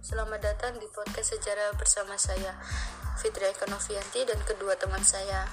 Selamat datang di podcast sejarah bersama saya, Fitri Ekonovianti dan kedua teman saya.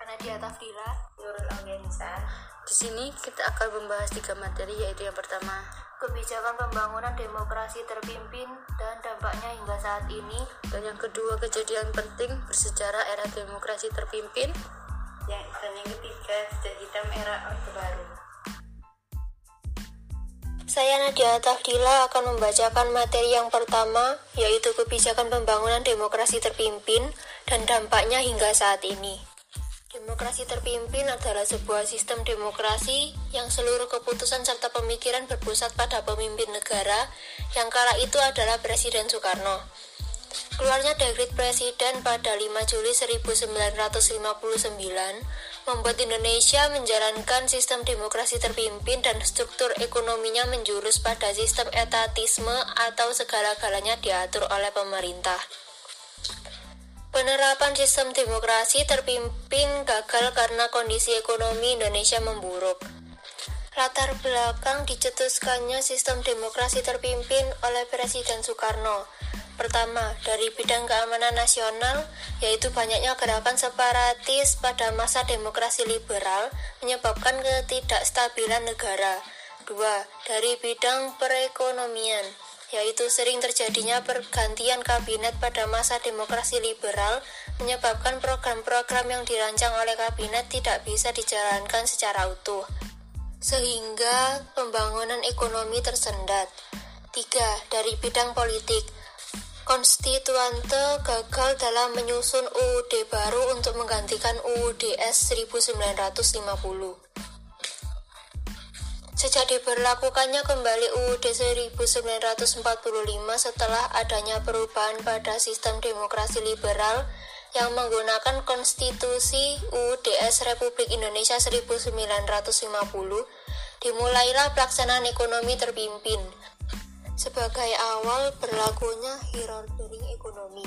Nadia Tafdila, Nurul Augensa. Di sini kita akan membahas tiga materi yaitu yang pertama, Kebijakan pembangunan demokrasi terpimpin dan dampaknya hingga saat ini. dan yang kedua kejadian penting bersejarah era demokrasi terpimpin. Ya, dan yang ketiga, jejak hitam era Orde Baru. Saya Nadia Tafdila akan membacakan materi yang pertama, yaitu kebijakan pembangunan demokrasi terpimpin dan dampaknya hingga saat ini. Demokrasi terpimpin adalah sebuah sistem demokrasi yang seluruh keputusan serta pemikiran berpusat pada pemimpin negara yang kala itu adalah Presiden Soekarno. Keluarnya dekrit Presiden pada 5 Juli 1959 membuat Indonesia menjalankan sistem demokrasi terpimpin dan struktur ekonominya menjurus pada sistem etatisme atau segala-galanya diatur oleh pemerintah. Penerapan sistem demokrasi terpimpin gagal karena kondisi ekonomi Indonesia memburuk. Latar belakang dicetuskannya sistem demokrasi terpimpin oleh Presiden Soekarno. Pertama, dari bidang keamanan nasional, yaitu banyaknya gerakan separatis pada masa demokrasi liberal menyebabkan ketidakstabilan negara. Dua, dari bidang perekonomian, yaitu sering terjadinya pergantian kabinet pada masa demokrasi liberal menyebabkan program-program yang dirancang oleh kabinet tidak bisa dijalankan secara utuh sehingga pembangunan ekonomi tersendat. Tiga, dari bidang politik, konstituante gagal dalam menyusun UUD baru untuk menggantikan UUDS 1950. Sejak diberlakukannya kembali UUD 1945 setelah adanya perubahan pada sistem demokrasi liberal yang menggunakan konstitusi UUDS Republik Indonesia 1950, dimulailah pelaksanaan ekonomi terpimpin. Sebagai awal berlakunya hierarki ekonomi,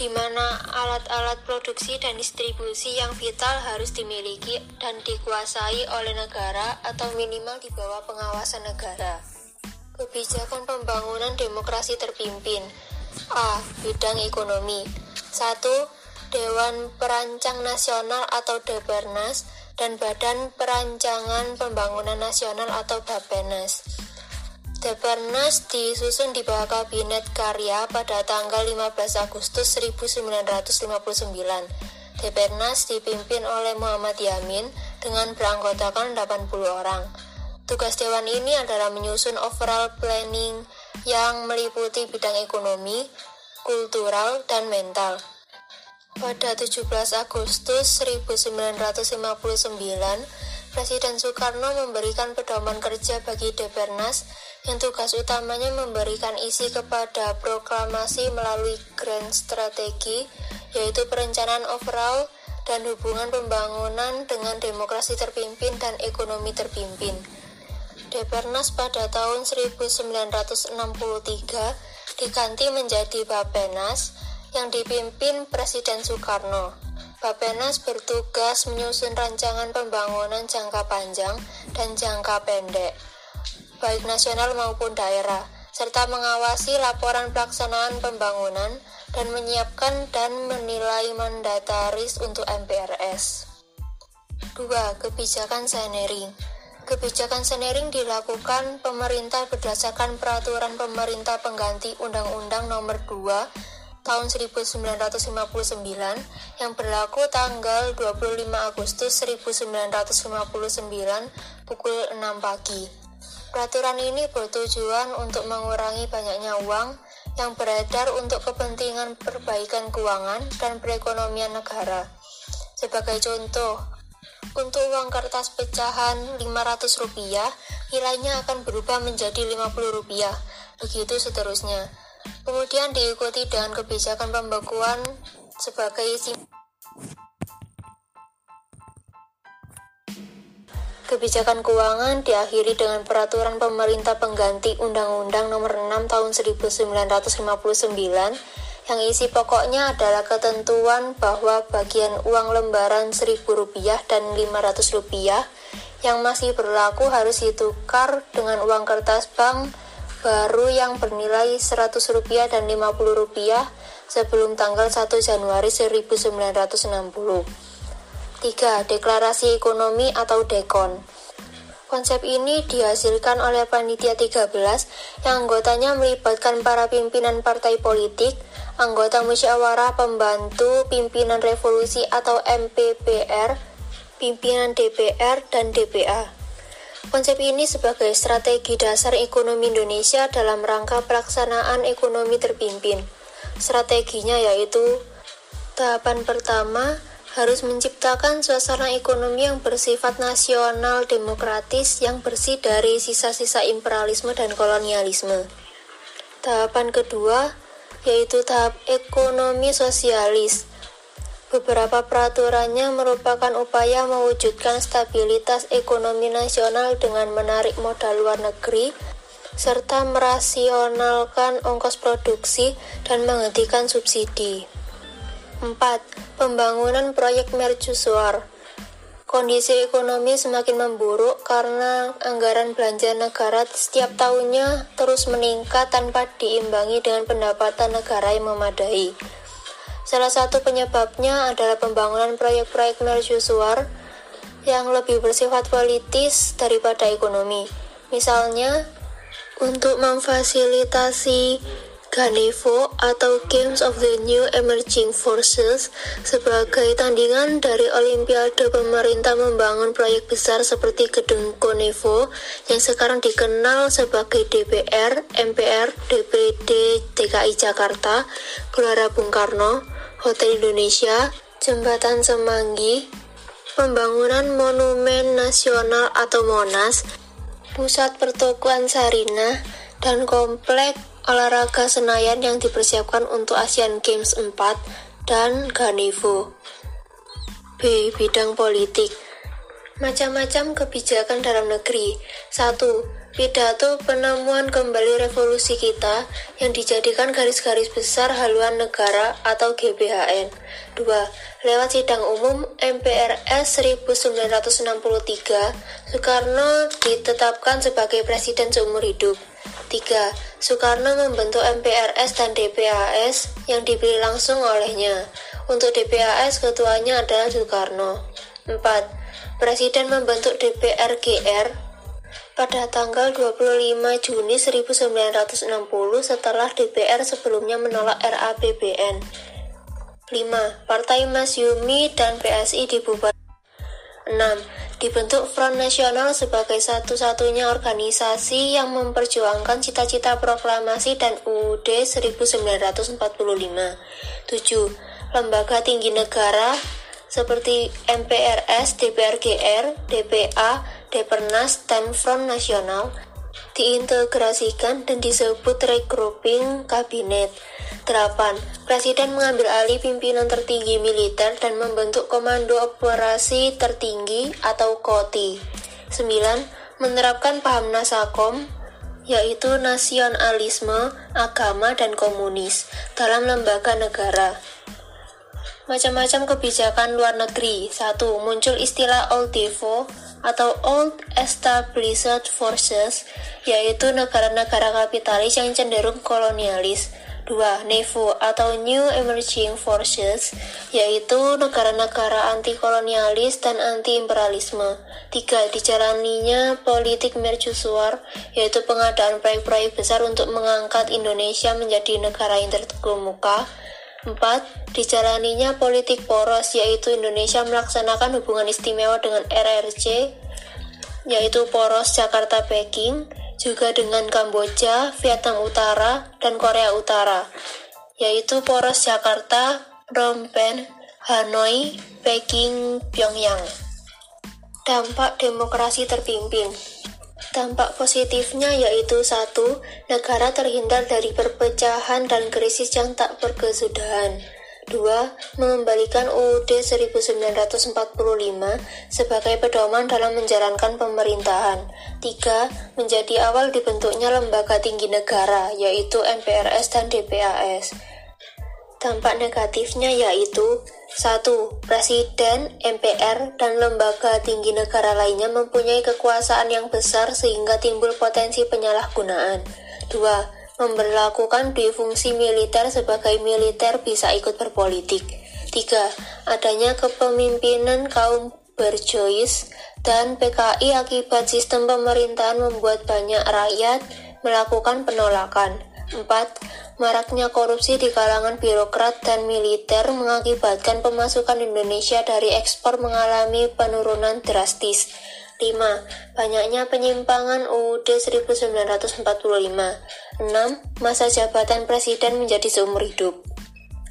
di mana alat-alat produksi dan distribusi yang vital harus dimiliki dan dikuasai oleh negara atau minimal di bawah pengawasan negara. Kebijakan pembangunan demokrasi terpimpin A. Bidang ekonomi 1. Dewan Perancang Nasional atau Depernas dan Badan Perancangan Pembangunan Nasional atau Bapenas. Depernas disusun di bawah Kabinet Karya pada tanggal 15 Agustus 1959. Depernas dipimpin oleh Muhammad Yamin dengan beranggotakan 80 orang. Tugas dewan ini adalah menyusun overall planning yang meliputi bidang ekonomi, kultural, dan mental. Pada 17 Agustus 1959, Presiden Soekarno memberikan pedoman kerja bagi Depernas yang tugas utamanya memberikan isi kepada proklamasi melalui grand strategi, yaitu perencanaan overall dan hubungan pembangunan dengan demokrasi terpimpin dan ekonomi terpimpin. Depernas pada tahun 1963 diganti menjadi Bapenas yang dipimpin Presiden Soekarno. Bapenas bertugas menyusun rancangan pembangunan jangka panjang dan jangka pendek, baik nasional maupun daerah, serta mengawasi laporan pelaksanaan pembangunan dan menyiapkan dan menilai mandataris untuk MPRS. 2. Kebijakan Senering Kebijakan Senering dilakukan pemerintah berdasarkan peraturan pemerintah pengganti Undang-Undang Nomor 2 tahun 1959 yang berlaku tanggal 25 Agustus 1959 pukul 6 pagi. Peraturan ini bertujuan untuk mengurangi banyaknya uang yang beredar untuk kepentingan perbaikan keuangan dan perekonomian negara. Sebagai contoh, untuk uang kertas pecahan 500 rupiah, nilainya akan berubah menjadi 50 rupiah, begitu seterusnya. Kemudian diikuti dengan kebijakan pembekuan sebagai isi Kebijakan keuangan diakhiri dengan peraturan pemerintah pengganti Undang-Undang Nomor 6 Tahun 1959 yang isi pokoknya adalah ketentuan bahwa bagian uang lembaran Rp1.000 dan Rp500 yang masih berlaku harus ditukar dengan uang kertas bank baru yang bernilai Rp100 dan Rp50 sebelum tanggal 1 Januari 1960. 3. Deklarasi Ekonomi atau DEKON Konsep ini dihasilkan oleh Panitia 13 yang anggotanya melibatkan para pimpinan partai politik, anggota musyawarah pembantu pimpinan revolusi atau MPPR, pimpinan DPR, dan DPA. Konsep ini sebagai strategi dasar ekonomi Indonesia dalam rangka pelaksanaan ekonomi terpimpin. Strateginya yaitu tahapan pertama, harus menciptakan suasana ekonomi yang bersifat nasional demokratis yang bersih dari sisa-sisa imperialisme dan kolonialisme. Tahapan kedua yaitu tahap ekonomi sosialis. Beberapa peraturannya merupakan upaya mewujudkan stabilitas ekonomi nasional dengan menarik modal luar negeri serta merasionalkan ongkos produksi dan menghentikan subsidi. 4. Pembangunan proyek mercusuar Kondisi ekonomi semakin memburuk karena anggaran belanja negara setiap tahunnya terus meningkat tanpa diimbangi dengan pendapatan negara yang memadai. Salah satu penyebabnya adalah pembangunan proyek-proyek mercusuar yang lebih bersifat politis daripada ekonomi. Misalnya, untuk memfasilitasi Ganevo atau Games of the New Emerging Forces sebagai tandingan dari Olimpiade pemerintah membangun proyek besar seperti Gedung Konevo yang sekarang dikenal sebagai DPR, MPR, DPD DKI Jakarta, Gelora Bung Karno, Hotel Indonesia, Jembatan Semanggi, pembangunan Monumen Nasional atau Monas, Pusat Pertokoan Sarinah, dan Komplek olahraga Senayan yang dipersiapkan untuk Asian Games 4 dan Ganevo. B. Bidang politik Macam-macam kebijakan dalam negeri 1. Pidato penemuan kembali revolusi kita yang dijadikan garis-garis besar haluan negara atau GBHN. 2. Lewat sidang umum MPRS 1963, Soekarno ditetapkan sebagai presiden seumur hidup. 3. Soekarno membentuk MPRS dan DPAS yang dipilih langsung olehnya. Untuk DPAS ketuanya adalah Soekarno. 4. Presiden membentuk DPRGR pada tanggal 25 Juni 1960 setelah DPR sebelumnya menolak RAPBN. 5. Partai Masyumi dan PSI dibubarkan. 6 dibentuk Front Nasional sebagai satu-satunya organisasi yang memperjuangkan cita-cita proklamasi dan UUD 1945. 7. Lembaga tinggi negara seperti MPRS, DPRGR, DPA, Depernas, dan Front Nasional diintegrasikan dan disebut regrouping kabinet. 8. Presiden mengambil alih pimpinan tertinggi militer dan membentuk Komando Operasi Tertinggi atau KOTI. 9. Menerapkan paham Nasakom, yaitu nasionalisme, agama, dan komunis dalam lembaga negara. Macam-macam kebijakan luar negeri. 1. Muncul istilah Old Devo atau Old Established Forces, yaitu negara-negara kapitalis yang cenderung kolonialis. 2. NEVO atau New Emerging Forces, yaitu negara-negara anti-kolonialis dan anti-imperialisme. 3. Dijalaninya politik mercusuar, yaitu pengadaan proyek-proyek besar untuk mengangkat Indonesia menjadi negara yang terkemuka. 4. Dijalaninya politik poros, yaitu Indonesia melaksanakan hubungan istimewa dengan RRC, yaitu poros Jakarta-Peking, juga dengan Kamboja, Vietnam Utara, dan Korea Utara, yaitu poros Jakarta, Phnom Penh, Hanoi, Peking, Pyongyang. Dampak demokrasi terpimpin Dampak positifnya yaitu satu, negara terhindar dari perpecahan dan krisis yang tak berkesudahan. 2. Mengembalikan UUD 1945 sebagai pedoman dalam menjalankan pemerintahan. 3. Menjadi awal dibentuknya lembaga tinggi negara, yaitu MPRS dan DPAS. Dampak negatifnya yaitu 1. Presiden, MPR, dan lembaga tinggi negara lainnya mempunyai kekuasaan yang besar sehingga timbul potensi penyalahgunaan. Dua, memperlakukan difungsi militer sebagai militer bisa ikut berpolitik. Tiga, adanya kepemimpinan kaum berjois dan PKI akibat sistem pemerintahan membuat banyak rakyat melakukan penolakan. 4. Maraknya korupsi di kalangan birokrat dan militer mengakibatkan pemasukan Indonesia dari ekspor mengalami penurunan drastis. 5. Banyaknya penyimpangan UUD 1945. 6. Masa jabatan presiden menjadi seumur hidup.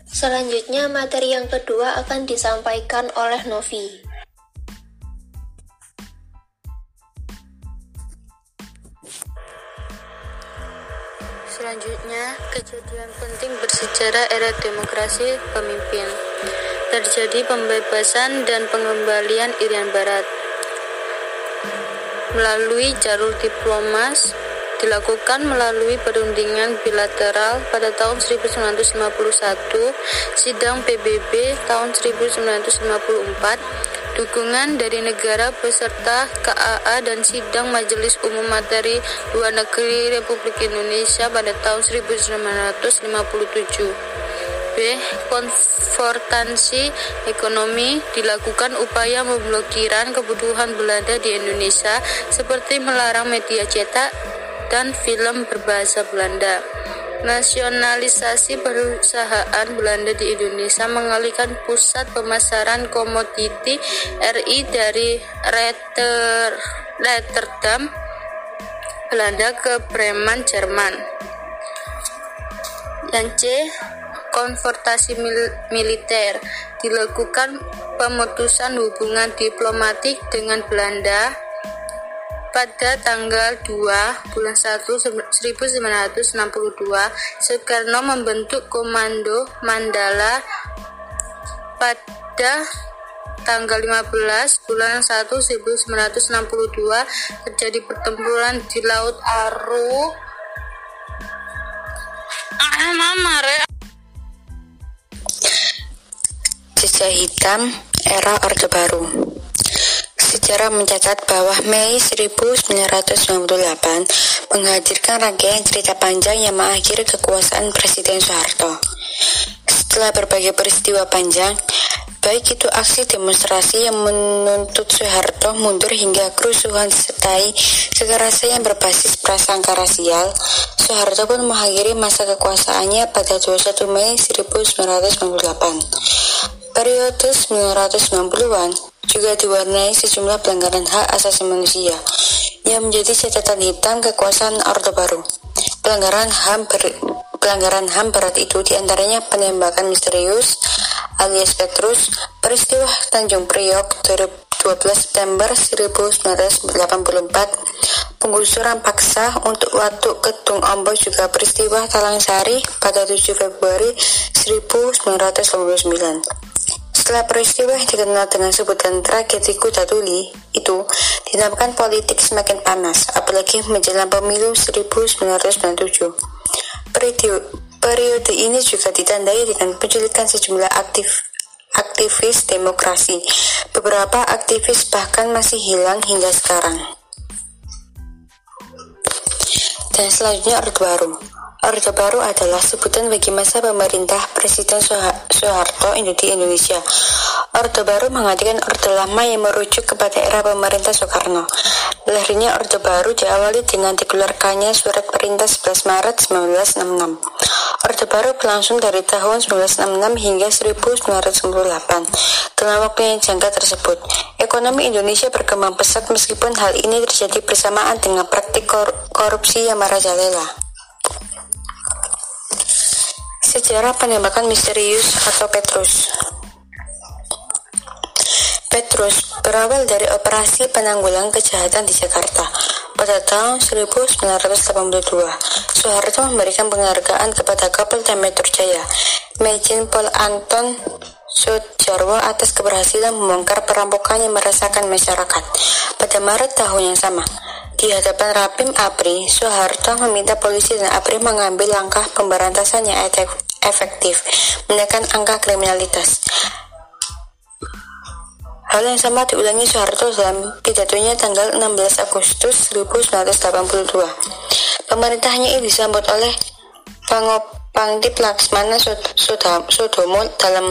Selanjutnya, materi yang kedua akan disampaikan oleh Novi. Selanjutnya, kejadian penting bersejarah era demokrasi pemimpin. Terjadi pembebasan dan pengembalian Irian Barat melalui jalur diplomas dilakukan melalui perundingan bilateral pada tahun 1951, sidang PBB tahun 1954, dukungan dari negara peserta KAA dan sidang Majelis Umum Materi Luar Negeri Republik Indonesia pada tahun 1957. B. Konfortansi ekonomi dilakukan upaya memblokiran kebutuhan Belanda di Indonesia seperti melarang media cetak dan film berbahasa Belanda. Nasionalisasi perusahaan Belanda di Indonesia mengalihkan pusat pemasaran komoditi RI dari Rotterdam, Belanda ke Bremen, Jerman. Dan C konfrontasi mil militer, dilakukan pemutusan hubungan diplomatik dengan Belanda pada tanggal 2 bulan 1 1962 Soekarno membentuk Komando Mandala pada tanggal 15 bulan 1 1962 terjadi pertempuran di Laut Aru. Ah mama Jejak hitam era Orde Baru Sejarah mencatat bahwa Mei 1998 menghadirkan rangkaian cerita panjang yang mengakhiri kekuasaan Presiden Soeharto. Setelah berbagai peristiwa panjang, baik itu aksi demonstrasi yang menuntut Soeharto mundur hingga kerusuhan disertai kekerasan yang berbasis prasangka rasial, Soeharto pun mengakhiri masa kekuasaannya pada 21 Mei 1998. Periode 1990-an juga diwarnai sejumlah pelanggaran hak asasi manusia yang menjadi catatan hitam kekuasaan Orde Baru. Pelanggaran HAM ber, pelanggaran HAM berat itu di antaranya penembakan misterius alias Petrus, peristiwa Tanjung Priok 12 September 1984, penggusuran paksa untuk Watu Ketung Ombo juga peristiwa Talang Sari pada 7 Februari 1989. Setelah peristiwa yang dikenal dengan sebutan tragedi Kuda Tuli itu dinamakan politik semakin panas, apalagi menjelang pemilu 1997. Periode, periode ini juga ditandai dengan penculikan sejumlah aktif aktivis demokrasi. Beberapa aktivis bahkan masih hilang hingga sekarang. Dan selanjutnya Orde Baru. Orde Baru adalah sebutan bagi masa pemerintah Presiden Soeharto di Indonesia. Orde Baru mengatakan Orde Lama yang merujuk kepada era pemerintah Soekarno. Lahirnya Orde Baru diawali dengan dikeluarkannya Surat Perintah 11 Maret 1966. Orde Baru berlangsung dari tahun 1966 hingga 1998. Dalam waktu yang jangka tersebut, ekonomi Indonesia berkembang pesat meskipun hal ini terjadi bersamaan dengan praktik kor korupsi yang merajalela. Sejarah penembakan misterius atau Petrus Petrus berawal dari operasi penanggulang kejahatan di Jakarta. Pada tahun 1982, Soeharto memberikan penghargaan kepada Kapolda Metro Jaya, Mejen Pol Anton Sudjarwo atas keberhasilan membongkar perampokan yang merasakan masyarakat. Pada Maret tahun yang sama, di hadapan Rapim APRI, Soeharto meminta polisi dan APRI mengambil langkah pemberantasan yang efektif, menekan angka kriminalitas. Hal yang sama diulangi Soeharto dalam pidatonya tanggal 16 Agustus 1982. Pemerintahnya ini disambut oleh Pangdip Laksmana Sudomo dalam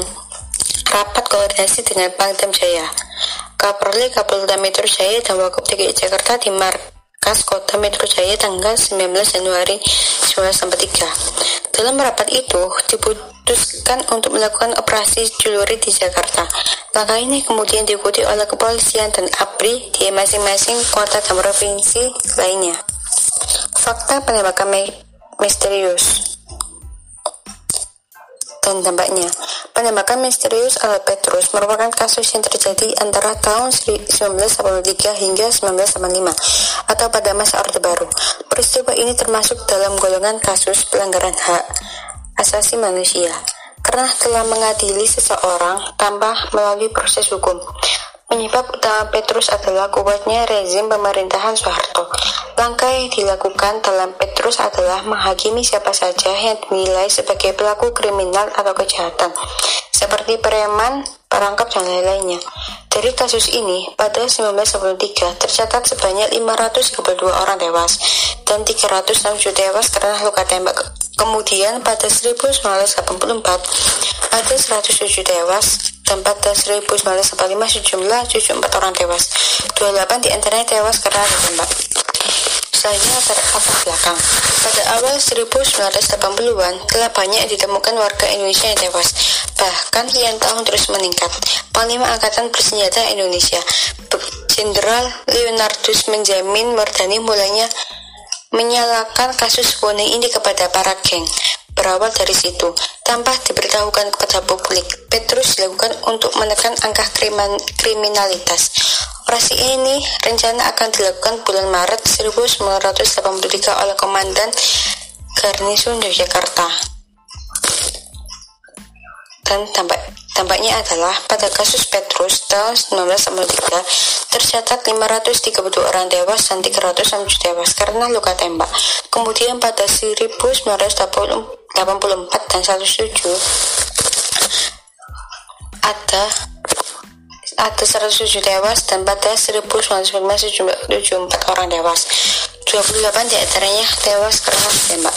rapat koordinasi dengan Pangdam Jaya. Kaperli Kapolda Metro Jaya dan Wakub DKI Jakarta di Markas Kota Metro Jaya tanggal 19 Januari 1943. Dalam rapat itu diputuskan untuk melakukan operasi Juluri di Jakarta. Langkah ini kemudian diikuti oleh kepolisian dan ABRI di masing-masing kota dan provinsi lainnya. Fakta penembakan misterius dan dampaknya. Penembakan misterius oleh Petrus merupakan kasus yang terjadi antara tahun 1983 hingga 1985 atau pada masa Orde Baru. Peristiwa ini termasuk dalam golongan kasus pelanggaran hak asasi manusia karena telah mengadili seseorang tanpa melalui proses hukum. Penyebab utama Petrus adalah kuatnya rezim pemerintahan Soeharto. Langkah yang dilakukan dalam Petrus adalah menghakimi siapa saja yang dinilai sebagai pelaku kriminal atau kejahatan, seperti preman, perangkap, dan lain-lainnya. Dari kasus ini, pada 1993 tercatat sebanyak 532 orang tewas dan 307 tewas karena luka tembak Kemudian pada 1984 ada 107 tewas dan pada 1945 sejumlah 74 orang tewas. 28 di antaranya tewas karena ditembak. Selanjutnya terlatar belakang. Pada awal 1980-an telah banyak ditemukan warga Indonesia yang tewas. Bahkan kian tahun terus meningkat. Panglima Angkatan Bersenjata Indonesia, Jenderal Leonardus menjamin Mardani mulanya menyalakan kasus kuning ini kepada para geng. Berawal dari situ, tanpa diberitahukan kepada publik, Petrus dilakukan untuk menekan angka kriminalitas. Operasi ini rencana akan dilakukan bulan Maret 1983 oleh Komandan Garnison Yogyakarta. Dan tampak Tampaknya adalah pada kasus Petrus tahun 1993 tercatat 532 orang tewas dan 300 tewas karena luka tembak. Kemudian pada 1984 dan 17 ada ada 107 tewas dan pada 1995 74 orang tewas. 28 di antaranya tewas karena tembak.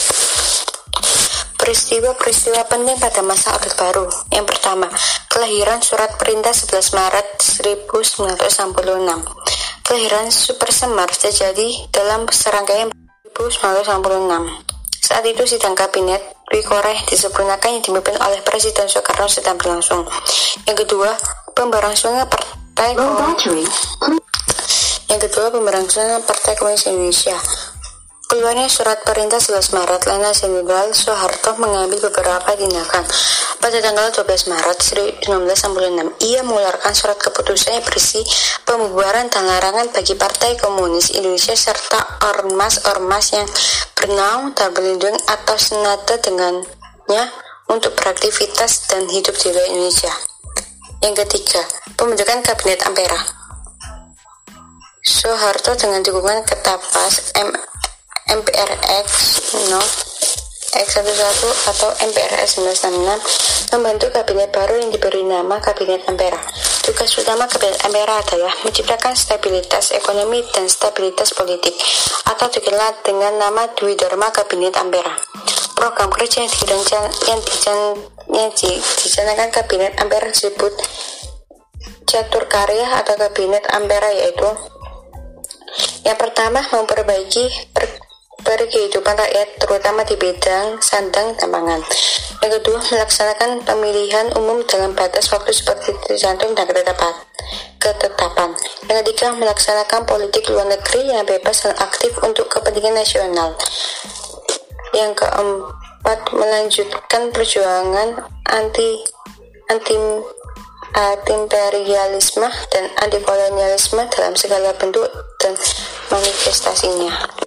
Peristiwa-peristiwa penting pada masa Orde Baru. Yang pertama, kelahiran Surat Perintah 11 Maret 1966. Kelahiran Super Semar terjadi dalam serangkaian 1966. Saat itu sidang kabinet Dwi Koreh disempurnakan yang dipimpin oleh Presiden Soekarno sedang berlangsung. Yang kedua, pemberlangsungan Partai. Yang kedua, pemberlangsungan Partai Komunis Indonesia. Keluarnya surat perintah 11 Maret, Lena Jenderal Soeharto mengambil beberapa tindakan. Pada tanggal 12 Maret 1966, ia mengeluarkan surat keputusan yang berisi pembubaran dan larangan bagi Partai Komunis Indonesia serta ormas-ormas yang bernaung dan berlindung atau senada dengannya untuk beraktivitas dan hidup di wilayah Indonesia. Yang ketiga, pembentukan Kabinet Ampera. Soeharto dengan dukungan Ketapas M MPRX no X11 atau MPRS 966 membentuk kabinet baru yang diberi nama Kabinet Ampera. Tugas utama Kabinet Ampera adalah menciptakan stabilitas ekonomi dan stabilitas politik atau dikenal dengan nama Dwi Dharma Kabinet Ampera. Program kerja yang direncanakan yang, yang dicanangkan Kabinet Ampera disebut Catur Karya atau Kabinet Ampera yaitu yang pertama memperbaiki per bagi kehidupan rakyat terutama di bidang sandang dan pangan. Yang kedua, melaksanakan pemilihan umum dalam batas waktu seperti tercantum dan ketetapan. ketetapan. Yang ketiga, melaksanakan politik luar negeri yang bebas dan aktif untuk kepentingan nasional. Yang keempat, melanjutkan perjuangan anti anti anti-imperialisme dan anti-kolonialisme dalam segala bentuk dan manifestasinya.